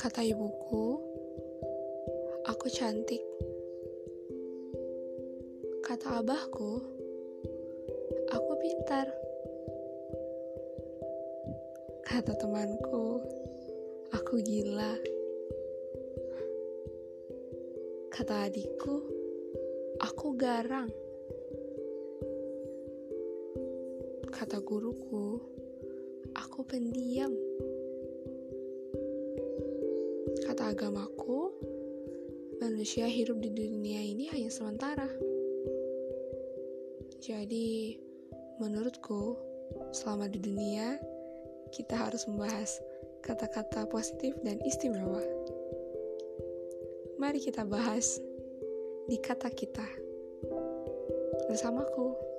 Kata ibuku, aku cantik. Kata abahku, aku pintar. Kata temanku, aku gila. Kata adikku, aku garang. Kata guruku, aku pendiam kata agamaku, manusia hidup di dunia ini hanya sementara. Jadi, menurutku, selama di dunia, kita harus membahas kata-kata positif dan istimewa. Mari kita bahas di kata kita bersamaku.